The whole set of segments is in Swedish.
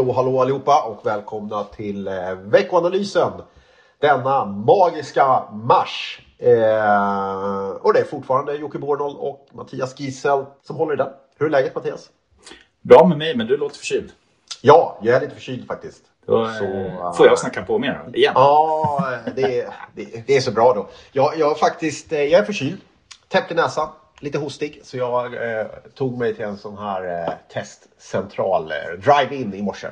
Hallå hallå allihopa och välkomna till eh, veckoanalysen. Denna magiska mars. Eh, och det är fortfarande Jocke Bornold och Mattias Giesel som håller i den. Hur är läget Mattias? Bra med mig, men du låter förkyld. Ja, jag är lite förkyld faktiskt. Då Så, eh, får jag snacka på mer igen. Ja, det, det, det är så bra då. Jag, jag, faktiskt, eh, jag är förkyld. Täppt i näsan. Lite hostig. Så jag eh, tog mig till en sån här eh, testcentral eh, drive-in i morse.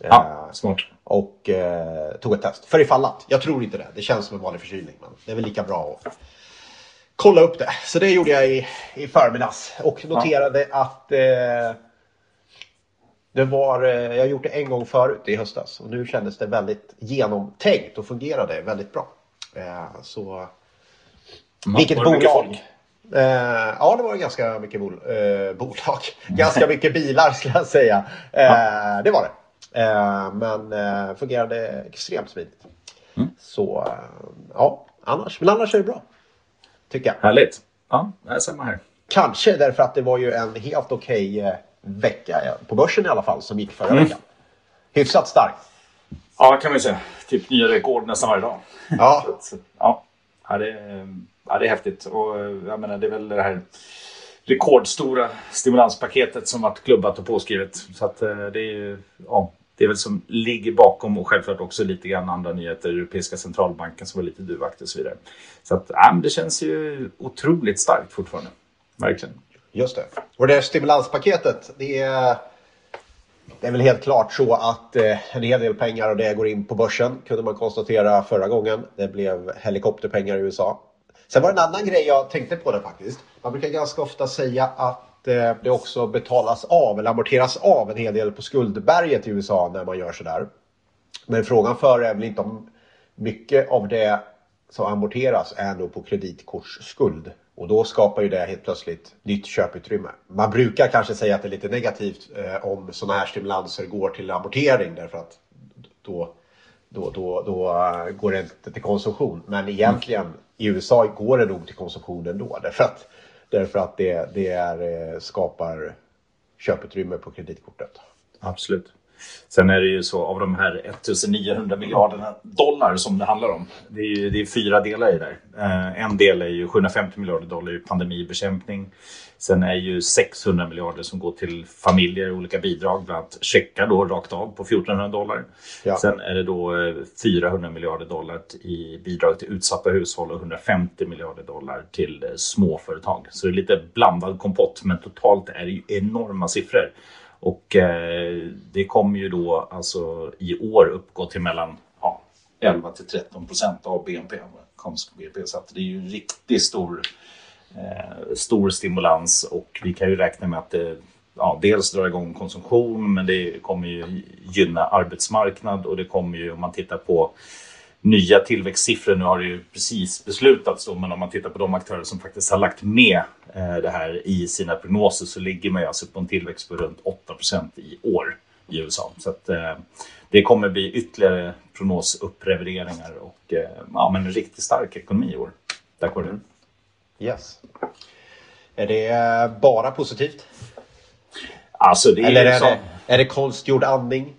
Ja, smart. Och eh, tog ett test. För ifall att. Jag tror inte det. Det känns som en vanlig förkylning. Men det är väl lika bra att kolla upp det. Så det gjorde jag i, i förmiddags. Och noterade att eh, det var, eh, jag har gjort det en gång förut i höstas. Och nu kändes det väldigt genomtänkt och fungerade väldigt bra. Eh, så vilket det mycket bolag? Eh, ja, det var ganska mycket bol eh, bolag. Ganska mycket bilar skulle jag säga. Eh, det var det. Men fungerade extremt smidigt. Mm. Så ja, annars. Men annars är det bra. Tycker jag. Härligt. Ja, det är samma här. Kanske därför att det var ju en helt okej eh, vecka på börsen i alla fall som gick förra Mm. veckan. Hyfsat stark. Ja, kan man ju säga. Typ nya rekord nästan varje dag. Ja, Så, ja, ja, det, är- ja, det är häftigt. Och eh, jag menar, det är väl det här rekordstora stimulanspaketet som varit klubbat och påskrivet. Så att eh, det är ja, det är väl som ligger bakom och självklart också lite grann andra nyheter. Europeiska centralbanken som var lite duvaktig och så vidare. Så att, ja, men det känns ju otroligt starkt fortfarande. Verkligen. just det. Och det här stimulanspaketet, det är, det är väl helt klart så att eh, en hel del pengar av det går in på börsen, kunde man konstatera förra gången. Det blev helikopterpengar i USA. Sen var det en annan grej jag tänkte på det faktiskt. Man brukar ganska ofta säga att eh, det också betalas av eller amorteras av en hel del på skuldberget i USA när man gör sådär. Men frågan för är väl inte om mycket av det som amorteras är nog på kreditkortsskuld. Och då skapar ju det helt plötsligt nytt köputrymme. Man brukar kanske säga att det är lite negativt eh, om sådana här stimulanser går till amortering därför att då, då, då, då eh, går det inte till konsumtion. Men egentligen i USA går det nog till konsumtion ändå. Därför att, därför att det, det är, eh, skapar köputrymme på kreditkortet. Absolut. Sen är det ju så av de här 1900 miljarderna dollar som det handlar om. Det är, ju, det är fyra delar i det. Eh, en del är ju 750 miljarder dollar i pandemibekämpning. Sen är ju 600 miljarder som går till familjer och olika bidrag, bland annat checkar då rakt av på 1400 dollar. Ja. Sen är det då eh, 400 miljarder dollar i bidrag till utsatta hushåll och 150 miljarder dollar till eh, småföretag. Så det är lite blandad kompott, men totalt är det ju enorma siffror. Och eh, det kommer ju då alltså i år uppgå till mellan ja, 11 till 13 procent av BNP. BNP. Så det är ju en riktigt stor, eh, stor stimulans och vi kan ju räkna med att det ja, dels drar igång konsumtion men det kommer ju gynna arbetsmarknad och det kommer ju om man tittar på nya tillväxtsiffror. Nu har det ju precis beslutats då, men om man tittar på de aktörer som faktiskt har lagt med eh, det här i sina prognoser så ligger man ju alltså på en tillväxt på runt 8% i år i USA. Så att, eh, det kommer bli ytterligare prognosupprevideringar och eh, ja, men en riktigt stark ekonomi i år. Tack vare det. Yes. Är det bara positivt? Alltså det är, Eller är så, det, är det konstgjord andning?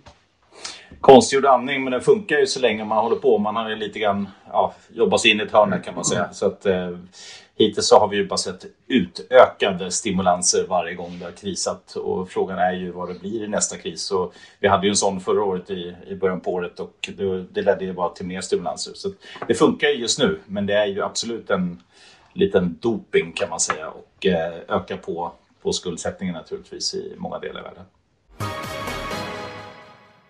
Konstgjord andning men den funkar ju så länge man håller på. Man har ju lite grann ja, jobbat sig in i ett hörn kan man säga. Så att, eh, hittills så har vi ju bara sett utökade stimulanser varje gång det har krisat. Och frågan är ju vad det blir i nästa kris. Så vi hade ju en sån förra året i, i början på året och det, det ledde ju bara till mer stimulanser. Så det funkar ju just nu men det är ju absolut en liten doping kan man säga och eh, ökar på, på skuldsättningen naturligtvis i många delar av världen.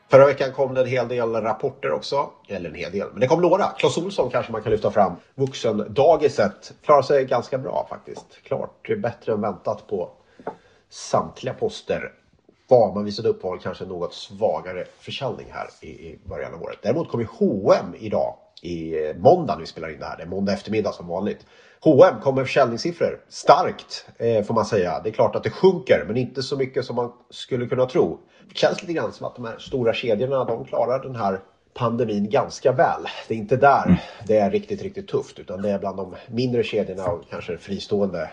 Förra veckan kom det en hel del rapporter också. Eller en hel del, men det kom några. Clas Ohlson kanske man kan lyfta fram. Vuxendagiset klarar sig ganska bra faktiskt. Klart bättre än väntat på samtliga poster. Vad man visade upp var kanske något svagare försäljning här i, i början av året. Däremot kom ju H&M idag i måndag när vi spelar in det här. Det är måndag eftermiddag som vanligt. H&M kom med försäljningssiffror. Starkt eh, får man säga. Det är klart att det sjunker men inte så mycket som man skulle kunna tro. Det känns lite grann som att de här stora kedjorna de klarar den här pandemin ganska väl. Det är inte där det är riktigt, riktigt tufft utan det är bland de mindre kedjorna och kanske fristående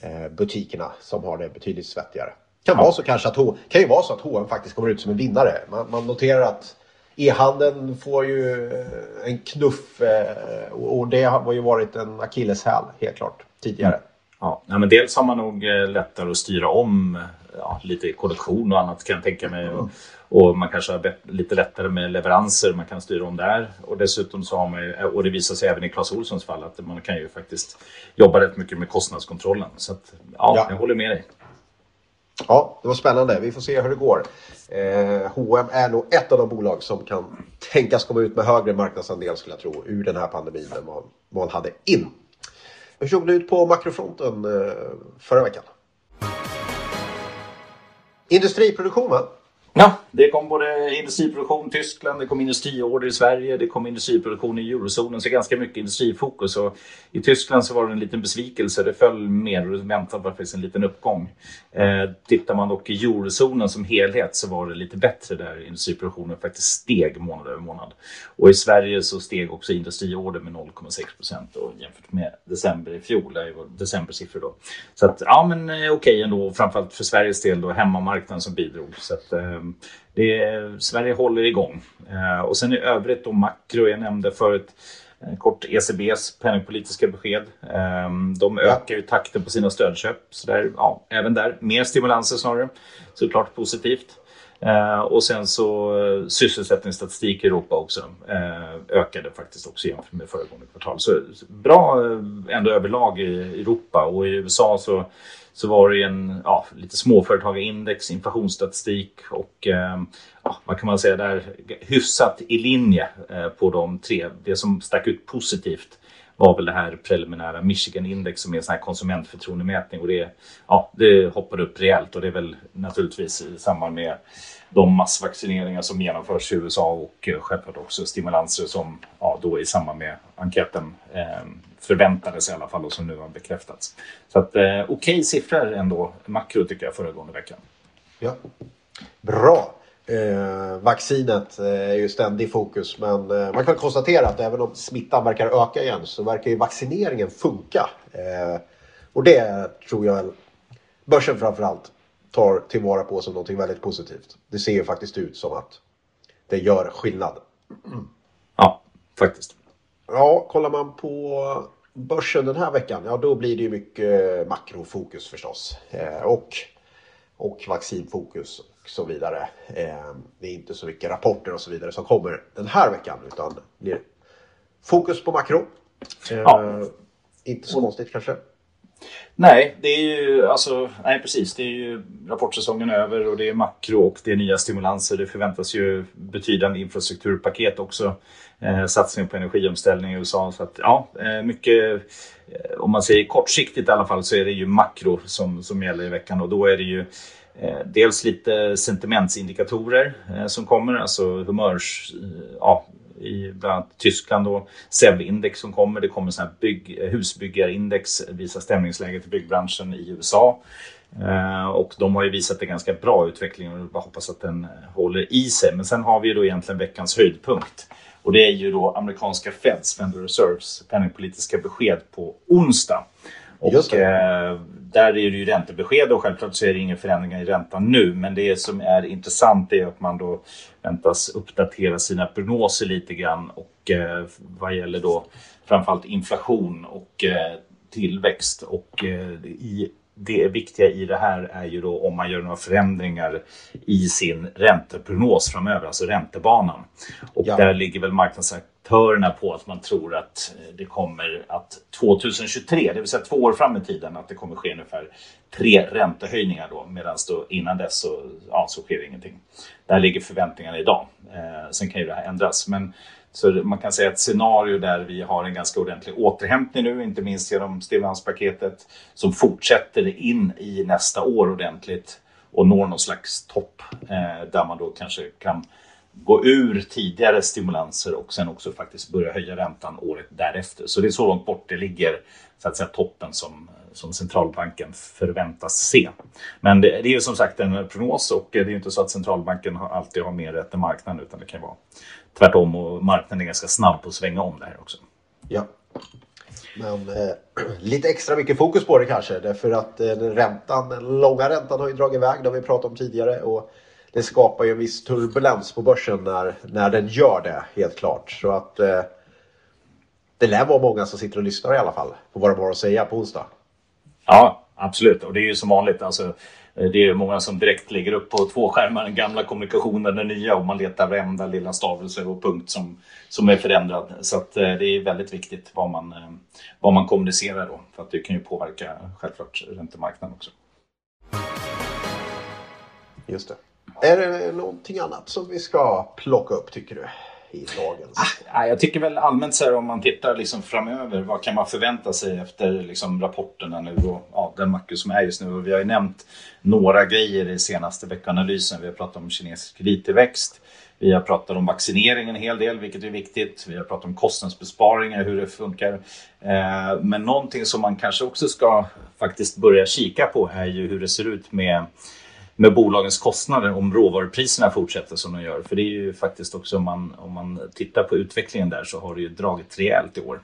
eh, butikerna som har det betydligt svettigare. Kan, vara så kanske att, kan ju vara så att H&M faktiskt kommer ut som en vinnare. Man, man noterar att e-handeln får ju eh, en knuff eh, och det har ju varit en akilleshäl helt klart tidigare. Ja, men dels har man nog eh, lättare att styra om ja, lite kollektion och annat kan jag tänka mig. Och, och man kanske har lite lättare med leveranser, man kan styra om där. Och dessutom så har man ju, och det visar sig även i Clas Ohlsons fall, att man kan ju faktiskt jobba rätt mycket med kostnadskontrollen. Så att, ja, ja. jag håller med dig. Ja, det var spännande. Vi får se hur det går. Eh, H&M är nog ett av de bolag som kan tänkas komma ut med högre marknadsandel skulle jag tro ur den här pandemin än vad man hade in. Hur såg det ut på makrofronten eh, förra veckan? Industriproduktion va? Ja, det kom både industriproduktion i Tyskland, det kom industriorder i Sverige, det kom industriproduktion i eurozonen, så ganska mycket industrifokus. Och I Tyskland så var det en liten besvikelse, det föll mer och väntade var faktiskt en liten uppgång. Eh, tittar man dock i eurozonen som helhet så var det lite bättre där industriproduktionen faktiskt steg månad över månad. Och i Sverige så steg också industriorder med 0,6 procent jämfört med december i fjol, det var decembersiffror då. Så att ja men eh, okej okay ändå, framförallt för Sveriges del då hemmamarknaden som bidrog. Så att, eh, det, Sverige håller igång. Eh, och sen i övrigt då makro, jag nämnde förut eh, kort ECBs penningpolitiska besked. Eh, de ökar ju takten på sina stödköp. Så där, ja, även där, mer stimulanser snarare. Såklart positivt. Eh, och sen så eh, sysselsättningsstatistik i Europa också eh, ökade faktiskt också jämfört med föregående kvartal. Så bra ändå överlag i Europa och i USA så så var det en ja, lite småföretagarindex, inflationsstatistik och eh, ja, vad kan man säga där, hyfsat i linje eh, på de tre. Det som stack ut positivt var väl det här preliminära Michigan-index som är en sån här konsumentförtroendemätning och det, ja, det hoppade upp rejält och det är väl naturligtvis i samband med de massvaccineringar som genomförs i USA och eh, självklart också stimulanser som ja, då i samband med enkäten eh, förväntades i alla fall och som nu har bekräftats. Så att eh, okej okay siffror ändå, makro tycker jag föregående veckan. Ja, Bra! Eh, vaccinet eh, är ju ständig fokus men eh, man kan konstatera att även om smittan verkar öka igen så verkar ju vaccineringen funka. Eh, och det tror jag börsen framförallt tar tillvara på som något väldigt positivt. Det ser ju faktiskt ut som att det gör skillnad. Ja, faktiskt. Ja, kollar man på börsen den här veckan, ja då blir det ju mycket makrofokus förstås. Och, och vaccinfokus och så vidare. Eh, det är inte så mycket rapporter och så vidare som kommer den här veckan utan blir fokus på makro. Eh, ja. Inte så konstigt kanske. Nej, det är ju alltså, nej precis. Det är ju rapportsäsongen över och det är makro och det är nya stimulanser. Det förväntas ju betydande infrastrukturpaket också. Eh, satsning på energiomställning i USA. Så att, ja, mycket, om man säger kortsiktigt i alla fall, så är det ju makro som, som gäller i veckan och då är det ju eh, dels lite sentimentsindikatorer eh, som kommer, alltså humörs, eh, ja, i bland annat Tyskland då. SEV-index som kommer. Det kommer sån här bygg, husbyggarindex, visar stämningsläget i byggbranschen i USA. Och de har ju visat en ganska bra utveckling och jag hoppas att den håller i sig. Men sen har vi ju då egentligen veckans höjdpunkt. Och det är ju då amerikanska Feds, Federal Reserves, penningpolitiska besked på onsdag. Och eh, där är det ju räntebesked och självklart så är det inga förändringar i räntan nu. Men det som är intressant är att man då väntas uppdatera sina prognoser lite grann och eh, vad gäller då framförallt inflation och eh, tillväxt. Och eh, i det viktiga i det här är ju då om man gör några förändringar i sin ränteprognos framöver, alltså räntebanan. Och ja. där ligger väl marknadsaktörerna på att man tror att eh, det kommer att 2023, det vill säga två år fram i tiden, att det kommer ske ungefär tre räntehöjningar då, medan då innan dess så, ja, så sker ingenting. Där ligger förväntningarna idag. Eh, sen kan ju det här ändras, men så man kan säga ett scenario där vi har en ganska ordentlig återhämtning nu, inte minst genom stimulanspaketet som fortsätter in i nästa år ordentligt och når någon slags topp eh, där man då kanske kan gå ur tidigare stimulanser och sen också faktiskt börja höja räntan året därefter. Så det är så långt bort det ligger, så att säga toppen som, som centralbanken förväntas se. Men det, det är ju som sagt en prognos och det är ju inte så att centralbanken alltid har mer rätt än marknaden utan det kan vara tvärtom och marknaden är ganska snabb på att svänga om det här också. Ja. Men eh, lite extra mycket fokus på det kanske. Därför att eh, räntan, den långa räntan har ju dragit iväg. Det har vi pratat om tidigare. Och det skapar ju en viss turbulens på börsen när, när den gör det. Helt klart. Så att eh, det lär vara många som sitter och lyssnar i alla fall. På vad de har att säga på onsdag. Ja, absolut. Och det är ju som vanligt. Alltså, Eh, det är många som direkt lägger upp på två skärmar den gamla kommunikationen, den nya och man letar varenda lilla stavelse och punkt som, som är förändrad. Så att, eh, det är väldigt viktigt vad man, eh, vad man kommunicerar då för att det kan ju påverka självklart räntemarknaden också. Just det. Är det någonting annat som vi ska plocka upp tycker du? i dagens? Ah, jag tycker väl allmänt så här om man tittar liksom framöver. Vad kan man förvänta sig efter liksom rapporterna nu och ja, den makro som är just nu. Och vi har ju nämnt några grejer i senaste veckanalysen. Vi har pratat om kinesisk kredittillväxt. Vi har pratat om vaccineringen en hel del, vilket är viktigt. Vi har pratat om kostnadsbesparingar, hur det funkar. Eh, men någonting som man kanske också ska faktiskt börja kika på är ju hur det ser ut med med bolagens kostnader om råvarupriserna fortsätter som de gör. För det är ju faktiskt också om man, om man tittar på utvecklingen där så har det ju dragit rejält i år.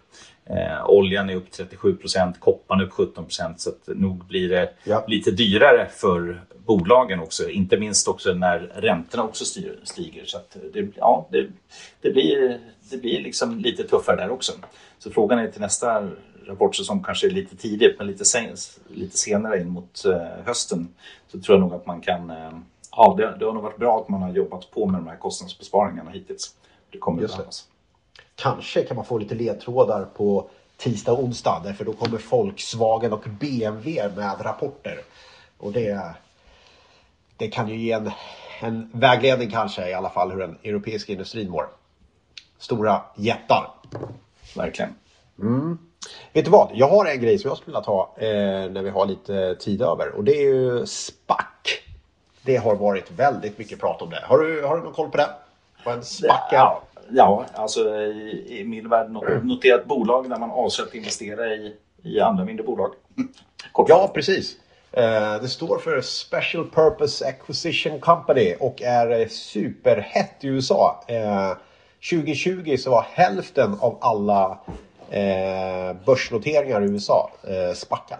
Eh, oljan är upp 37 procent, kopparn upp 17 procent så att nog blir det ja. lite dyrare för bolagen också. Inte minst också när räntorna också styr, stiger. Så det, ja, det, det, blir, det blir liksom lite tuffare där också. Så frågan är till nästa rapportsäsong kanske är lite tidigt men lite, sen, lite senare in mot eh, hösten så tror jag nog att man kan eh, Ja, det, det har nog varit bra att man har jobbat på med de här kostnadsbesparingarna hittills. Det kommer att behövas. Kanske kan man få lite ledtrådar på tisdag och onsdag därför då kommer Volkswagen och BMW med rapporter. Och det, det kan ju ge en, en vägledning kanske i alla fall hur den europeiska industrin mår. Stora jättar. Verkligen. Mm. Vet du vad? Jag har en grej som jag skulle vilja ta eh, när vi har lite tid över och det är ju SPAC. Det har varit väldigt mycket prat om det. Har du, har du någon koll på det? Vad en SPAC är? Ja, ja, alltså i, i min värld noterat bolag där man avser att investera i, i andra mindre bolag. ja, precis. Eh, det står för Special Purpose Acquisition Company och är superhett i USA. 2020 eh, så var hälften av alla eh, börsnoteringar i USA eh, spackar.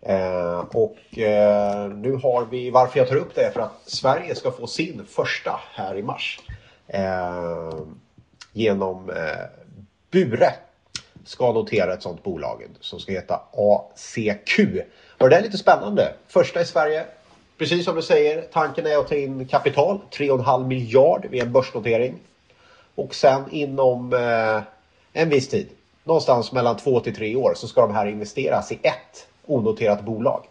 Eh, och eh, nu har vi, varför jag tar upp det är för att Sverige ska få sin första här i mars. Eh, genom eh, Bure ska notera ett sånt bolag som ska heta ACQ. Och det är lite spännande. Första i Sverige. Precis som du säger, tanken är att ta in kapital, 3,5 miljard vid en börsnotering. Och sen inom eh, en viss tid, någonstans mellan två till tre år så ska de här investeras i ett onoterat bolag.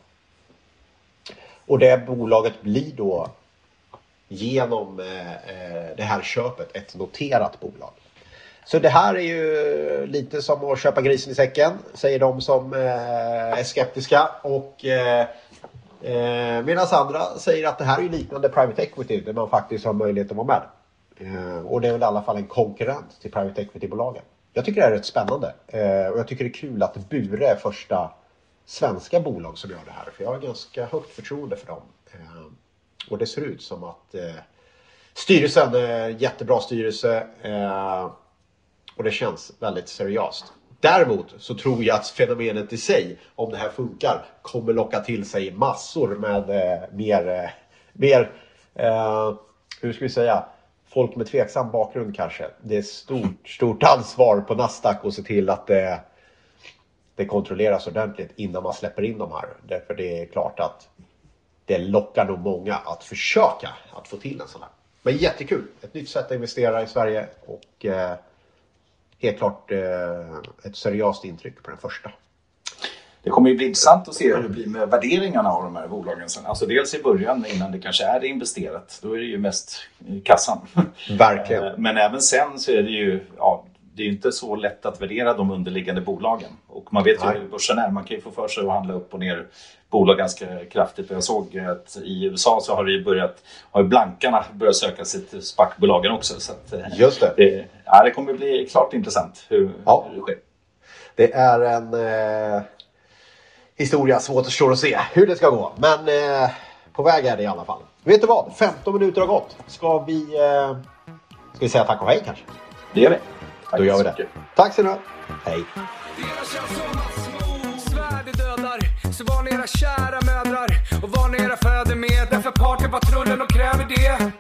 Och det bolaget blir då genom eh, eh, det här köpet ett noterat bolag. Så det här är ju lite som att köpa grisen i säcken, säger de som eh, är skeptiska. Och Medan andra säger att det här är liknande private equity där man faktiskt har möjlighet att vara med. Och det är väl i alla fall en konkurrent till private equity-bolagen. Jag tycker det här är rätt spännande eh, och jag tycker det är kul att Bure är första svenska bolag som gör det här. För jag har ganska högt förtroende för dem. Eh, och det ser ut som att eh, styrelsen är jättebra styrelse eh, och det känns väldigt seriöst. Däremot så tror jag att fenomenet i sig, om det här funkar, kommer locka till sig massor med eh, mer, eh, mer hur ska vi säga, folk med tveksam bakgrund kanske. Det är stort, stort ansvar på Nasdaq att se till att det, det kontrolleras ordentligt innan man släpper in de här. Därför det är klart att det lockar nog många att försöka att få till en sån här. Men jättekul! Ett nytt sätt att investera i Sverige och eh, helt klart eh, ett seriöst intryck på den första. Det kommer ju bli intressant att se hur det blir med värderingarna av de här bolagen sen. Alltså dels i början innan det kanske är investerat. Då är det ju mest kassan. Verkligen. Eh, men även sen så är det ju, ja, det är inte så lätt att värdera de underliggande bolagen. Och man vet ju hur börsen är. Man kan ju få för sig att handla upp och ner bolag ganska kraftigt. Jag såg att i USA så har det börjat, har blankarna börjat söka sig till SPAC-bolagen också. Så att, eh, Just det. det. Ja, det kommer bli klart intressant hur, ja. hur det sker. Det är en eh historia. Svårt att se hur det ska gå. Men eh, på väg är det i alla fall. Vet du vad? 15 minuter har gått. Ska vi, eh, ska vi säga tack och hej kanske? Det gör vi. Tack Då gör vi det. Tack så mycket. Hej. så var ni era kära mödrar och var ni era fäder med Därför partypatrullen och kräver det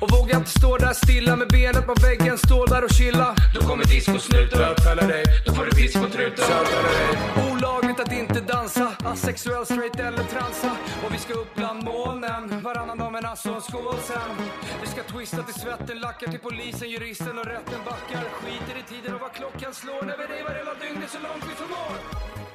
och våga inte stå där stilla med benet på väggen, stå där och chilla Då kommer discosnuten bötfälla dig, då får du bötfälla dig Olagligt att inte Sexuell, straight eller transa? Och vi ska upp bland molnen, varannan dag med Nasse och en skål sen. Vi ska twista till svetten, lackar till polisen, juristen och rätten backar. Skiter i tiden och vad klockan slår. När vi revar hela dygnet så långt vi förmår.